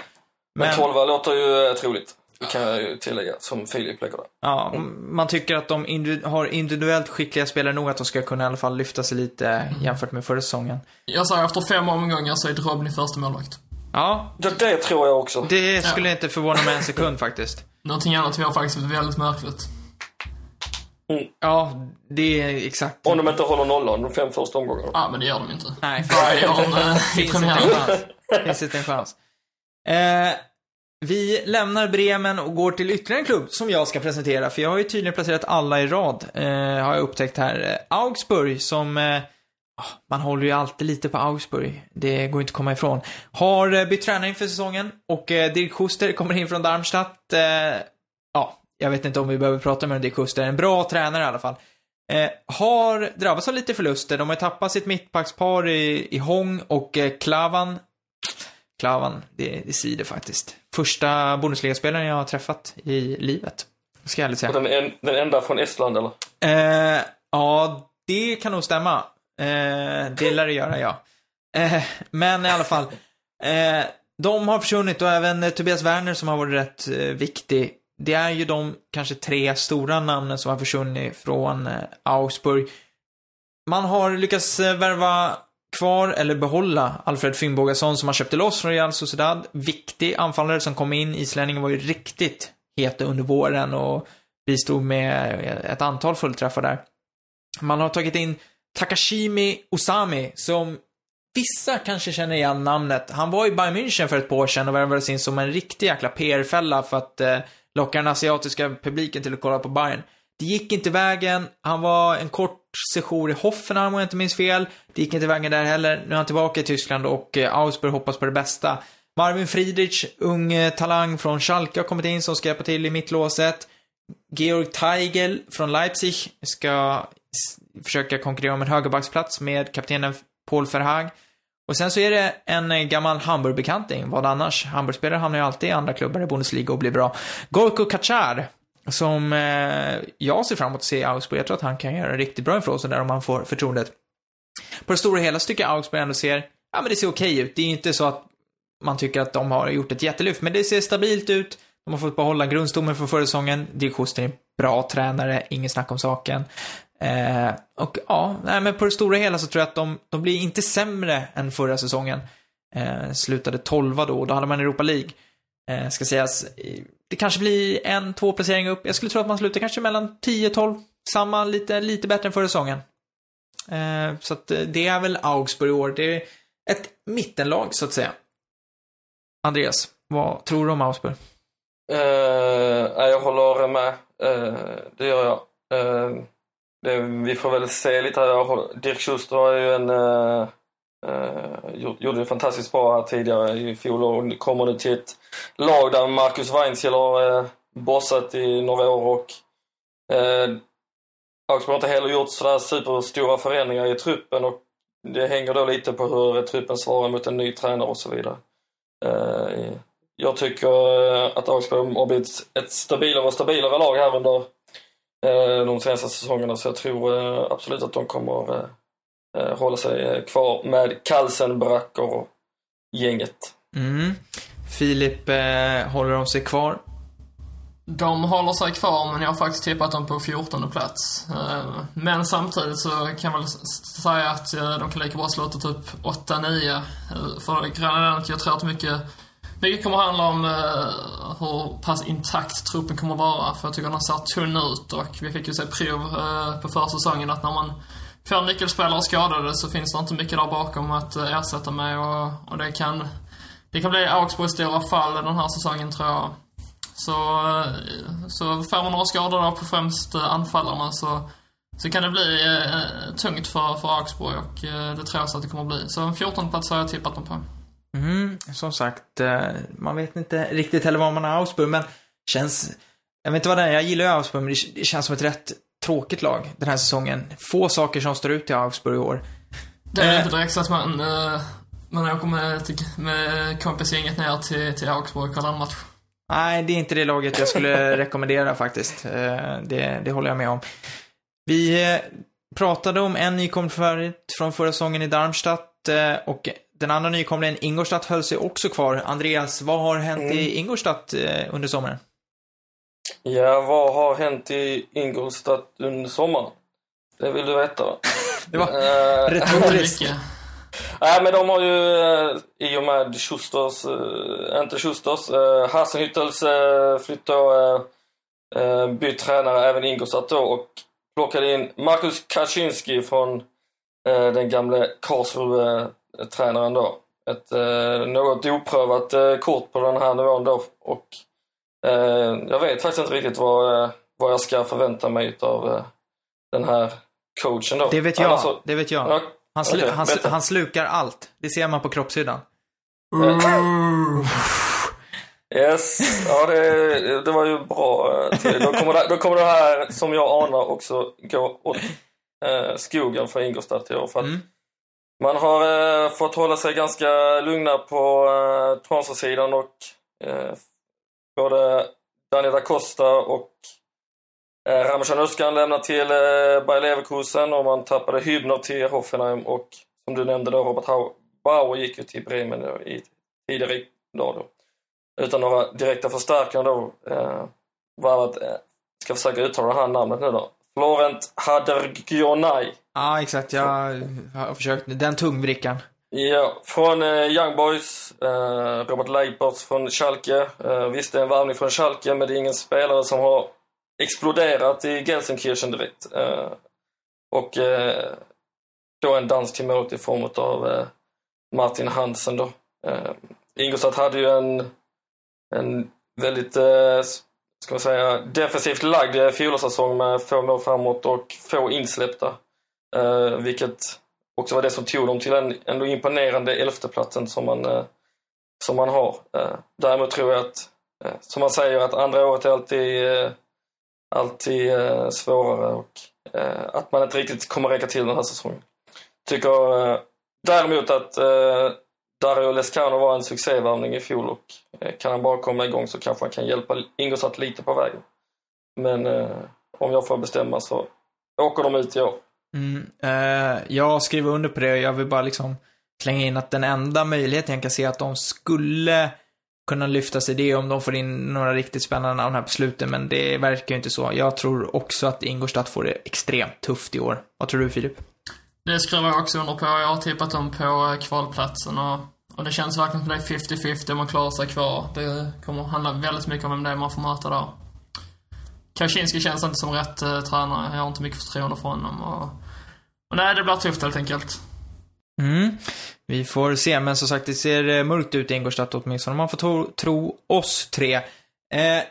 Men, Men 12 låter ju troligt. Det kan jag ju tillägga, som Filip lägger där. Ja, mm. man tycker att de individu har individuellt skickliga spelare nog att de ska kunna i alla fall lyfta sig lite jämfört med förra säsongen. Jag sa efter fem omgångar så är Drobny första målvakt. Ja. Det, det tror jag också. Det skulle ja. inte förvåna mig en sekund faktiskt. Någonting annat var faktiskt väldigt märkligt. Mm. Ja, det är exakt. Om de inte håller nollan de fem första omgångarna. Ja, men det gör de inte. Nej, för det de, *laughs* finns inte en chans. finns inte en chans. Eh, vi lämnar Bremen och går till ytterligare en klubb som jag ska presentera, för jag har ju tydligen placerat alla i rad, eh, har jag upptäckt här. Eh, Augsburg, som eh, man håller ju alltid lite på Augsburg. Det går inte att komma ifrån. Har eh, bytt tränare inför säsongen och eh, Dirk Schuster kommer in från Darmstadt. Eh, ja, jag vet inte om vi behöver prata med Dirk Schuster. En bra tränare i alla fall. Har drabbats av lite förluster. De har tappat sitt mittbackspar i, i Hong och Klavan. Klavan, det, det sider faktiskt. Första Bundesliga-spelaren jag har träffat i livet. Ska jag ärligt säga. Den, en, den enda från Estland eller? Eh, ja, det kan nog stämma. Eh, det lär det göra, ja. Eh, men i alla fall. Eh, de har försvunnit och även eh, Tobias Werner som har varit rätt eh, viktig. Det är ju de kanske tre stora namnen som har försvunnit från eh, Augsburg. Man har lyckats eh, värva kvar eller behålla Alfred Finnbogason som man köpte loss från Real Sociedad. Viktig anfallare som kom in. Islänningen var ju riktigt het under våren och bistod med eh, ett antal fullträffar där. Man har tagit in Takashimi Osami som vissa kanske känner igen namnet. Han var i Bayern München för ett par år sedan och värvades in som en riktig jäkla PR-fälla för att eh, locka den asiatiska publiken till att kolla på Bayern. Det gick inte vägen. Han var en kort session i Hoffenheim om jag inte minns fel. Det gick inte vägen där heller. Nu är han tillbaka i Tyskland och eh, Augsburg hoppas på det bästa. Marvin Friedrich, ung eh, talang från Schalke har kommit in som ska hjälpa till i mittlåset. Georg Teigel från Leipzig ska försöka konkurrera om en högerbacksplats med kaptenen Paul Verhaag. Och sen så är det en eh, gammal Hamburg-bekanting. Vad annars? Hamburgspelare hamnar ju alltid i andra klubbar i Bundesliga och blir bra. Gorko Kacar, som eh, jag ser fram emot att se i Augsburg. Jag tror att han kan göra en riktigt bra ifrån sig där om han får förtroendet. På det stora hela så tycker jag Augsburg ändå ser, ja men det ser okej ut. Det är inte så att man tycker att de har gjort ett jättelyft, men det ser stabilt ut. De har fått behålla grundstommen från förra säsongen. Dirk Schuster är en bra tränare, inget snack om saken. Eh, och ja, nej, men på det stora hela så tror jag att de, de blir inte sämre än förra säsongen. Eh, slutade tolva då, och då hade man Europa League. Eh, ska sägas, det kanske blir en, två placeringar upp. Jag skulle tro att man slutar kanske mellan 10-12. Samma, lite, lite bättre än förra säsongen. Eh, så att eh, det är väl Augsburg i år. Det är ett mittenlag, så att säga. Andreas, vad tror du om Augsburg? Uh, jag håller med. Uh, det gör jag. Uh, det, vi får väl se lite här. Dirk Schuster har ju en uh, Uh, gjorde det fantastiskt bra här tidigare i fjol och kommer nu till ett lag där Marcus Weinziel har uh, bossat i några år och uh, Augsburg har inte heller gjort sådär superstora förändringar i truppen och det hänger då lite på hur truppen svarar mot en ny tränare och så vidare. Uh, jag tycker att Augsburg har blivit ett stabilare och stabilare lag här under de senaste säsongerna så jag tror absolut att de kommer eh, hålla sig eh, kvar med Kalsenbracker och gänget. Mm. Filip, eh, håller de sig kvar? De håller sig kvar, men jag har faktiskt tippat dem på 14 plats. Eh, men samtidigt så kan jag väl säga att eh, de kan lika bra sluta typ 8-9. För grejen är att jag tror att mycket, mycket kommer att handla om eh, hur pass intakt truppen kommer att vara. För jag tycker den ser tunn ut och vi fick ju se prov eh, på förra säsongen att när man får nyckelspelare skadade så finns det inte mycket där bakom att eh, ersätta med och, och det kan det kan bli Augsburgs stora fall den här säsongen tror jag. Så, eh, så får man några skador då på främst anfallarna så så kan det bli eh, tungt för, för Augsburg och eh, det tror jag så att det kommer att bli. Så en 14 plats har jag tippat dem på. Mm, som sagt, eh, man vet inte riktigt heller vad man har Augsburg, men känns... Jag vet inte vad det är, jag gillar ju Augsburg, men det, känns som ett rätt tråkigt lag den här säsongen. Få saker som står ut i Augsburg i år. Det är Eh. inte direkt så att man, eh, man åker med, till- med kompisgänget ner till, till Augsburg och kollar en match. Nej, det är inte det laget jag skulle *laughs* rekommendera faktiskt. Det, det håller jag med om. Vi pratade om en nykomling från förra säsongen i Darmstadt och den andra nykomlingen, Ingolstadt, höll sig också kvar. Andreas, vad har hänt i Ingolstadt eh, under sommaren? Ja, vad har hänt i Ingolstadt under sommaren? Det vill du veta? *laughs* Det var Eh, retoriskt. Nej, men de har ju eh, i och med Schusters, inte Schusters, Hasenhüttels eh, flytt då, bytt tränare även Ingolstadt då och plockade in Marcus Kaczynski från den gamle Karlsruhe-tränaren då. Ett eh, något oprövat eh, kort på den här nivån då och eh, jag vet faktiskt inte riktigt vad, eh, vad jag ska förvänta mig av eh, den här coachen då. Det vet jag. Annars så- Det vet jag. Ja, Han, slu Okej, han, sl han slukar allt. Det ser man på kroppshyddan. Yes, ja det, det var ju bra. eh. Då kommer, det, då kommer det här, som jag anar, också gå åt eh, skogen för Ingolstadt i år. För att Mm man har eh, fått hålla sig ganska lugna på eh, transfersidan och eh, både Daniel da Costa och eh, Ramazan Özcan lämnar till eh, Bayer Leverkusen och man tappade Hübner till Hoffenheim och som du nämnde då, Robert Hau- Bauer gick ju till Bremen då, i, tidigare dag då. Utan några direkta förstärkningar då. Eh, varvat, eh, ska försöka uttala det här namnet nu då. Florent Hadergionaj. Ja, exakt. Jag har försökt. Den tungvrickan. Ja, från eh, Young Boys, eh, Robert Leipertz från Schalke. Eh, visst, det är en värvning från Schalke, men det är ingen spelare som har exploderat i Gelsenkirchen direkt. Eh, och eh, då en dansk målet i form av eh, Martin Hansen då. Eh, Ingolstadt hade ju en, en väldigt, eh, ska man säga, defensivt lagd eh, fjolårssäsong med få mål framåt och få insläppta. Eh, vilket också var det som tog dem till den ändå imponerande elfteplatsen som man, eh, som man har. Eh, däremot tror jag att, eh, som man säger, att andra året är alltid, eh, alltid eh, svårare och eh, att man inte riktigt kommer räcka till den här säsongen. Tycker eh, däremot att eh, Dario Lescano var en succévärvning i fjol och eh, kan han bara komma igång så kanske han kan hjälpa Ingolstadt lite på vägen. Men eh, om jag får bestämma så åker de ut i år. Mm, eh, jag skriver under på det. Jag vill bara liksom slänga in att den enda möjligheten jag kan se att de skulle kunna lyfta sig det är om de får in några riktigt spännande namn här på slutet, men det verkar ju inte så. Jag tror också att Ingolstadt får det extremt tufft i år. Vad tror du Filip? Det skriver jag också under på. Jag har tippat dem på eh, kvalplatsen och, och det känns verkligen som det är 50-50 om man klarar sig kvar. Det kommer att handla väldigt mycket om vem det är man får möta där. Kaczynski känns inte som rätt eh, tränare. Jag har inte mycket förtroende för honom och, nej, det blir tufft helt enkelt. Mm. Vi får se, men som sagt, det ser eh, mörkt ut i Ingolstadt åtminstone, om man får tro, tro oss tre. Eh,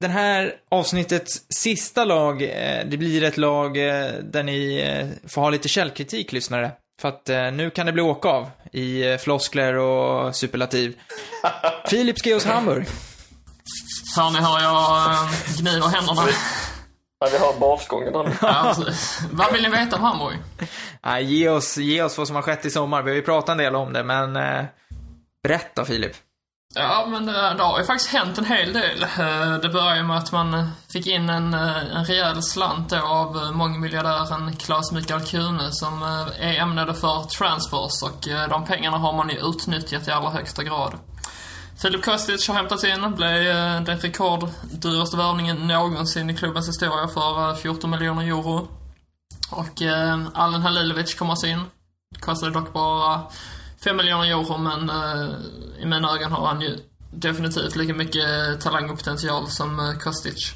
den här avsnittets sista lag, eh, det blir ett lag eh, där ni eh, får ha lite källkritik, lyssnare. För att eh, nu kan det bli åka av i eh, floskler och superlativ. *laughs* Filip ska ge oss Hamburg. Hör ni hur jag eh, gnider händerna? Ja, vi har basgången. Ja. Vad vill ni veta om Hamburg? Nej, ge, oss, ge oss vad som har skett i sommar. Vi har ju pratat en del om det, men eh, berätta Filip. Ja, men eh, det har ju faktiskt hänt en hel del. Eh, Det började ju med att man fick in en, eh, en rejäl slant av mångmiljardären Claes Mikael Kune som är ämnade för transfers och de pengarna har man ju utnyttjat i allra högsta grad. Filip Kostic har hämtats in, blev eh, den rekorddyraste värvningen någonsin i klubbens historia för eh, 14 miljoner euro. Och eh, Allen Halilovic kommer alltså in. Kostade dock bara 5 miljoner euro, men eh, i mina ögon har han ju definitivt lika mycket eh, talang och potential som eh, Kostic.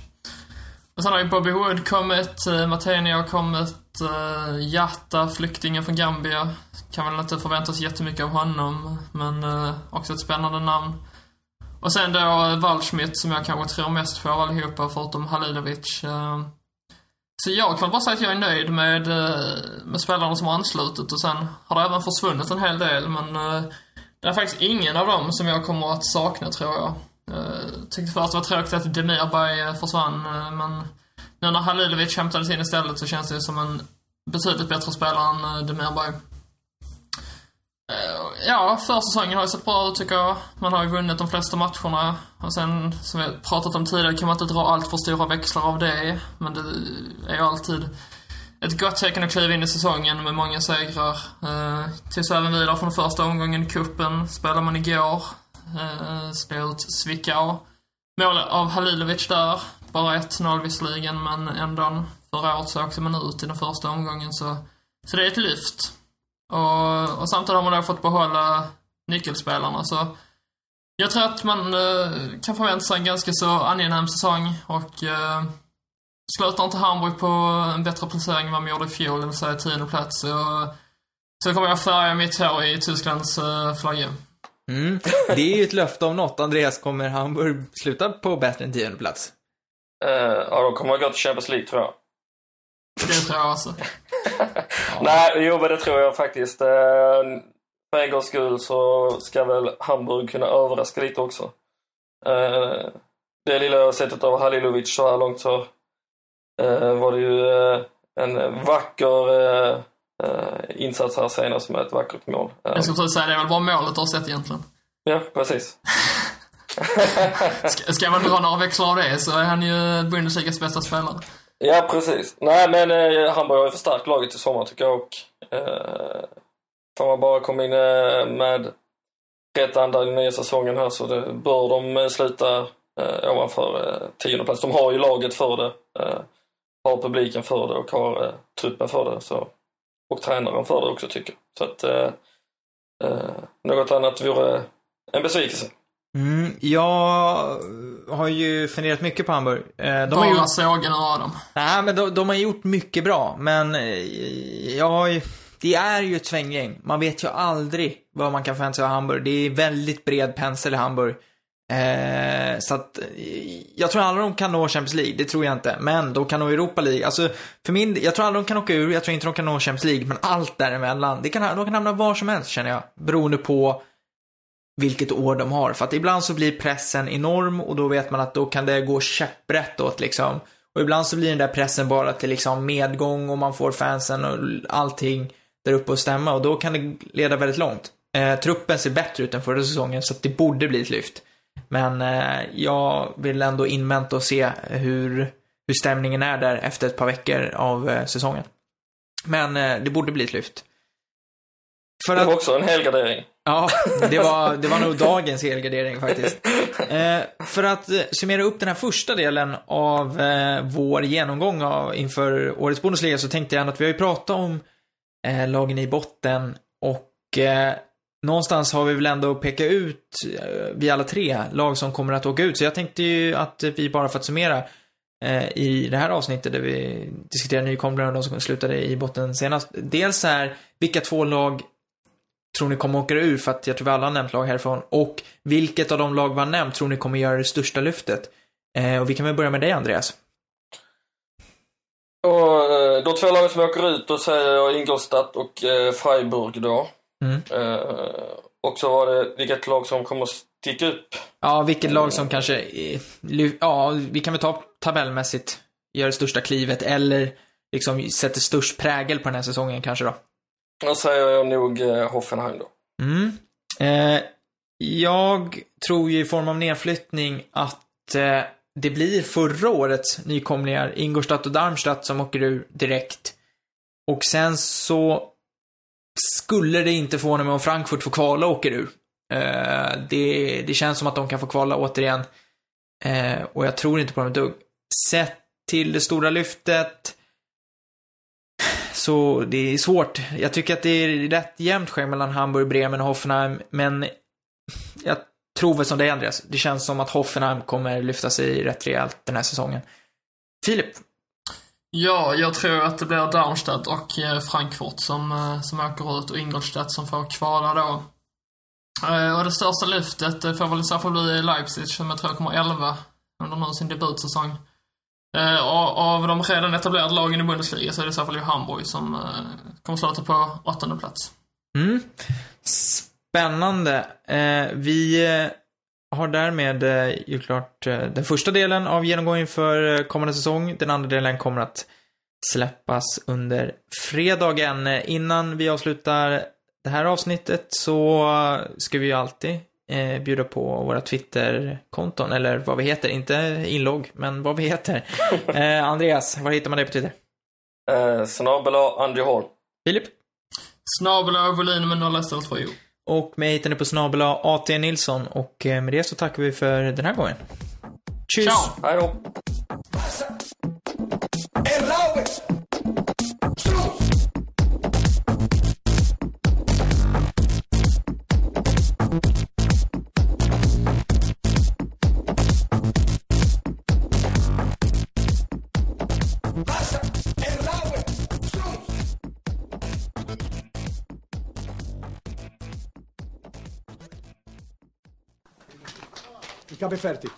Och sen har ju Bobby Wood kommit, eh, Matenia har kommit, eh, Jatta, flyktingen från Gambia. Kan väl inte förvänta sig jättemycket av honom, men eh, också ett spännande namn. Och sen då Waldschmidt som jag kanske tror mest på av allihopa, förutom Halilovic. Eh. Så jag kan bara säga att jag är nöjd med, eh, med spelarna som har anslutit och sen har det även försvunnit en hel del men eh, det är faktiskt ingen av dem som jag kommer att sakna tror jag. Jag tyckte först det var tråkigt att Demirberg försvann men nu när Halilovic hämtades in istället så känns det som en betydligt bättre spelare än Demirberg. Eh, ja, försäsongen har ju sett bra ut tycker jag. Man har ju vunnit de flesta matcherna. Och sen, som vi pratat om tidigare, kan man inte dra allt för stora växlar av det. Men det är ju alltid ett gott tecken att kliva in i säsongen med många segrar. Eh, tills även vidare från första omgången i cupen. spelade man igår. Eh, slog ut Zwickau. Mål av Halilovic där. Bara 1-0 visserligen, men ändå. Förra året så åkte man ut i den första omgången, så, så det är ett lyft. Och, och samtidigt har man då fått behålla nyckelspelarna, så jag tror att man eh, kan förvänta sig en ganska så angenäm säsong och eh, slutar inte Hamburg på en bättre placering än vad man gjorde i fjol, det vill säga tionde plats, så, så kommer jag färga mitt hår i Tysklands eh, flagga. Mm. Det är ju ett löfte om något. Andreas, kommer Hamburg sluta på bättre än tionde plats? Uh, ja, de kommer att gå till Champions League tror jag. Det tror jag också. Nej, jo men det tror jag faktiskt. Uh, för en gångs skull så ska väl Hamburg kunna överraska lite också. Uh, det lilla jag har sett av Halilovic så här långt så uh, var det ju en vacker insats här senast med ett vackert mål. Jag skulle säga det är väl bara målet du har sett egentligen. Ja, precis. *laughs* ska, ska man dra några växlar av det så är han ju Bundesligas bästa spelare. Ja, precis. Nej, men eh, Hamburg har ju förstärkt laget i sommar tycker jag och eh, får man bara komma in eh, med rätt anda i den nya säsongen här så det, bör de eh, sluta eh, ovanför eh, tionde plats. De har ju laget för det, eh, har publiken för det och har eh, truppen för det. Så, och tränaren för det också tycker jag. Så att eh, eh, något annat vore en besvikelse. Mm, jag har ju funderat mycket på Hamburg. Eh, de Bara har gjort... sågen av dem. Nej, men de, de, har gjort mycket bra, men eh, jag det är ju ett svänggäng. Man vet ju aldrig vad man kan förvänta sig av Hamburg. Det är väldigt bred pensel i Hamburg. Eh, så att, jag tror aldrig de kan nå Champions League, det tror jag inte. Men de kan nå Europa League. Alltså, för min jag tror aldrig de kan åka ur, jag tror inte de kan nå Champions League, men allt däremellan. Det kan, de kan hamna var som helst känner jag. Beroende på vilket år de har. För att ibland så blir pressen enorm och då vet man att då kan det gå käpprätt åt liksom. Och ibland så blir den där pressen bara till liksom medgång och man får fansen och allting där uppe att stämma och då kan det leda väldigt långt. Eh, truppen ser bättre ut än förra säsongen så att det borde bli ett lyft. Men eh, jag vill ändå invänta och se hur, hur stämningen är där efter ett par veckor av eh, säsongen. Men eh, det borde bli ett lyft. För det var att... också en helgardering. Ja, *laughs* det var, det var nog dagens helgardering faktiskt. *laughs* Eh, för att eh, summera upp den här första delen av eh, vår genomgång av, inför årets Bundesliga så tänkte jag att vi har ju pratat om eh, lagen i botten och eh, någonstans har vi väl ändå pekat ut, eh, vi alla tre, lag som kommer att åka ut. Så jag tänkte ju att vi bara för att summera eh, i det här avsnittet där vi diskuterar nykomlingar och de som slutade i botten senast. Dels är vilka två lag tror ni kommer åka ur? För att jag tror vi alla har nämnt lag härifrån. Och vilket av de lag vi har nämnt tror ni kommer göra det största lyftet? Eh, och vi kan väl börja med dig, Andreas. Och, eh, de två lagen som åker ut, då säger jag Ingolstadt och eh, Freiburg då. Mm. Eh, och så var det vilket lag som kommer sticka upp. Ja, vilket lag som kanske, ja, vi kan väl ta tabellmässigt, gör det största klivet eller liksom sätter störst prägel på den här säsongen kanske då. Då säger jag nog eh, Hoffenheim då. Mm. Eh, jag tror ju i form av nedflyttning att eh, det blir förra årets nykomlingar, Ingolstadt och Darmstadt, som åker ur direkt. Och sen så skulle det inte förvåna mig om Frankfurt får kvala och åker ur. Eh, det, det känns som att de kan få kvala återigen. Eh, och jag tror inte på dem ett dugg. Sett till det stora lyftet så det är svårt. Jag tycker att det är rätt jämnt skägg mellan Hamburg, Bremen och Hoffenheim, men jag tror väl som dig Andreas. Det känns som att Hoffenheim kommer lyfta sig rätt rejält den här säsongen. Filip? Ja, jag tror att det blir Darmstadt och eh, Frankfurt som, eh, som åker ut och Ingolstadt som får kvala då. Eh, och det största lyftet får väl i så fall bli Leipzig som jag tror kommer 11 under nu sin debutsäsong. Eh, av de redan etablerade lagen i Bundesliga så är det i så fall ju Hamburg som eh, kommer sluta på åttonde plats. Mm. Spännande. Eh, vi eh, har därmed eh, gjort klart eh, den första delen av genomgången för eh, kommande säsong. Den andra delen kommer att släppas under fredagen. Eh, innan vi avslutar det här avsnittet så eh, ska vi ju alltid eh, bjuda på våra Twitter-konton, eller vad vi heter. Inte inlogg, men vad vi heter. *laughs* Eh, Andreas, var hittar man dig på Twitter? Eh, Snabel A. Andy Hall. Filip? Snabel över volym med nolla istället för jo. Och mig hittar ni på snabel AT Nilsson och eh, med det så tackar vi för den här gången. Tjus! Ciao! Hej då! Capeferti.